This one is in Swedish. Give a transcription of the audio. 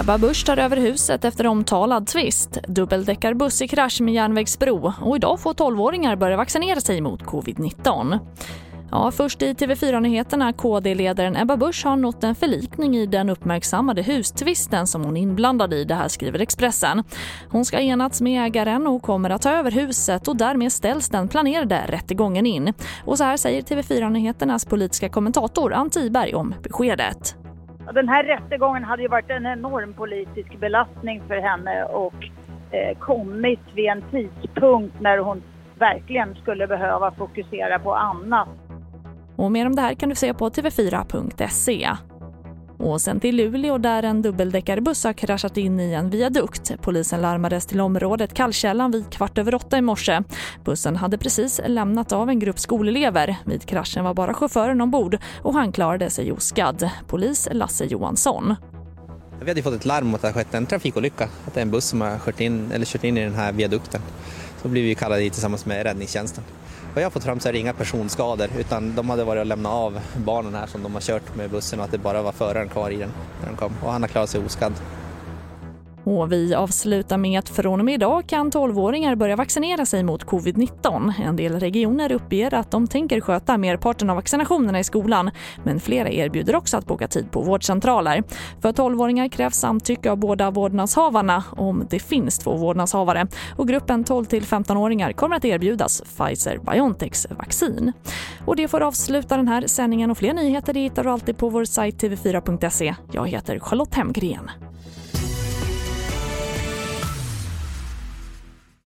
Ebba Busch tar över huset efter omtalad tvist. Dubbeldäckarbuss i krasch med järnvägsbro och idag får 12-åringar börja vaccinera sig mot covid-19. Ja, först i TV4-nyheterna KD-ledaren Ebba Busch har nått en förlikning i den uppmärksammade hustvisten som hon inblandad i, det här skriver Expressen. Hon ska enats med ägaren och kommer att ta över huset och därmed ställs den planerade rättegången in. Och så här säger TV4-nyheternas politiska kommentator Ann Tiberg om beskedet. Den här rättegången hade ju varit en enorm politisk belastning för henne och eh, kommit vid en tidpunkt när hon verkligen skulle behöva fokusera på annat. Och mer om det här kan du se på tv4.se. Och sen till Luleå där en dubbeldäckarbuss har kraschat in i en viadukt. Polisen larmades till området Kallkällan vid kvart över åtta i morse. Bussen hade precis lämnat av en grupp skolelever. Vid kraschen var bara chauffören ombord och han klarade sig oskadd. Polis Lasse Johansson. Vi hade fått ett larm om att det hade skett en trafikolycka, att det är en buss som har kört in, eller kört in i den här viadukten. Så blev vi kallade dit tillsammans med räddningstjänsten. Vad jag har fått fram så är det inga personskador utan de hade varit och lämnat av barnen här som de har kört med bussen och att det bara var föraren kvar i den när de kom och han har klarat sig oskadd. Och vi avslutar med att från och med idag kan 12-åringar börja vaccinera sig mot covid-19. En del regioner uppger att de tänker sköta merparten av vaccinationerna i skolan men flera erbjuder också att boka tid på vårdcentraler. För 12-åringar krävs samtycke av båda vårdnadshavarna om det finns två vårdnadshavare och gruppen 12 15-åringar kommer att erbjudas Pfizer-Biontechs vaccin. Och det får avsluta den här sändningen och fler nyheter hittar du alltid på vår sajt tv4.se. Jag heter Charlotte Hemgren.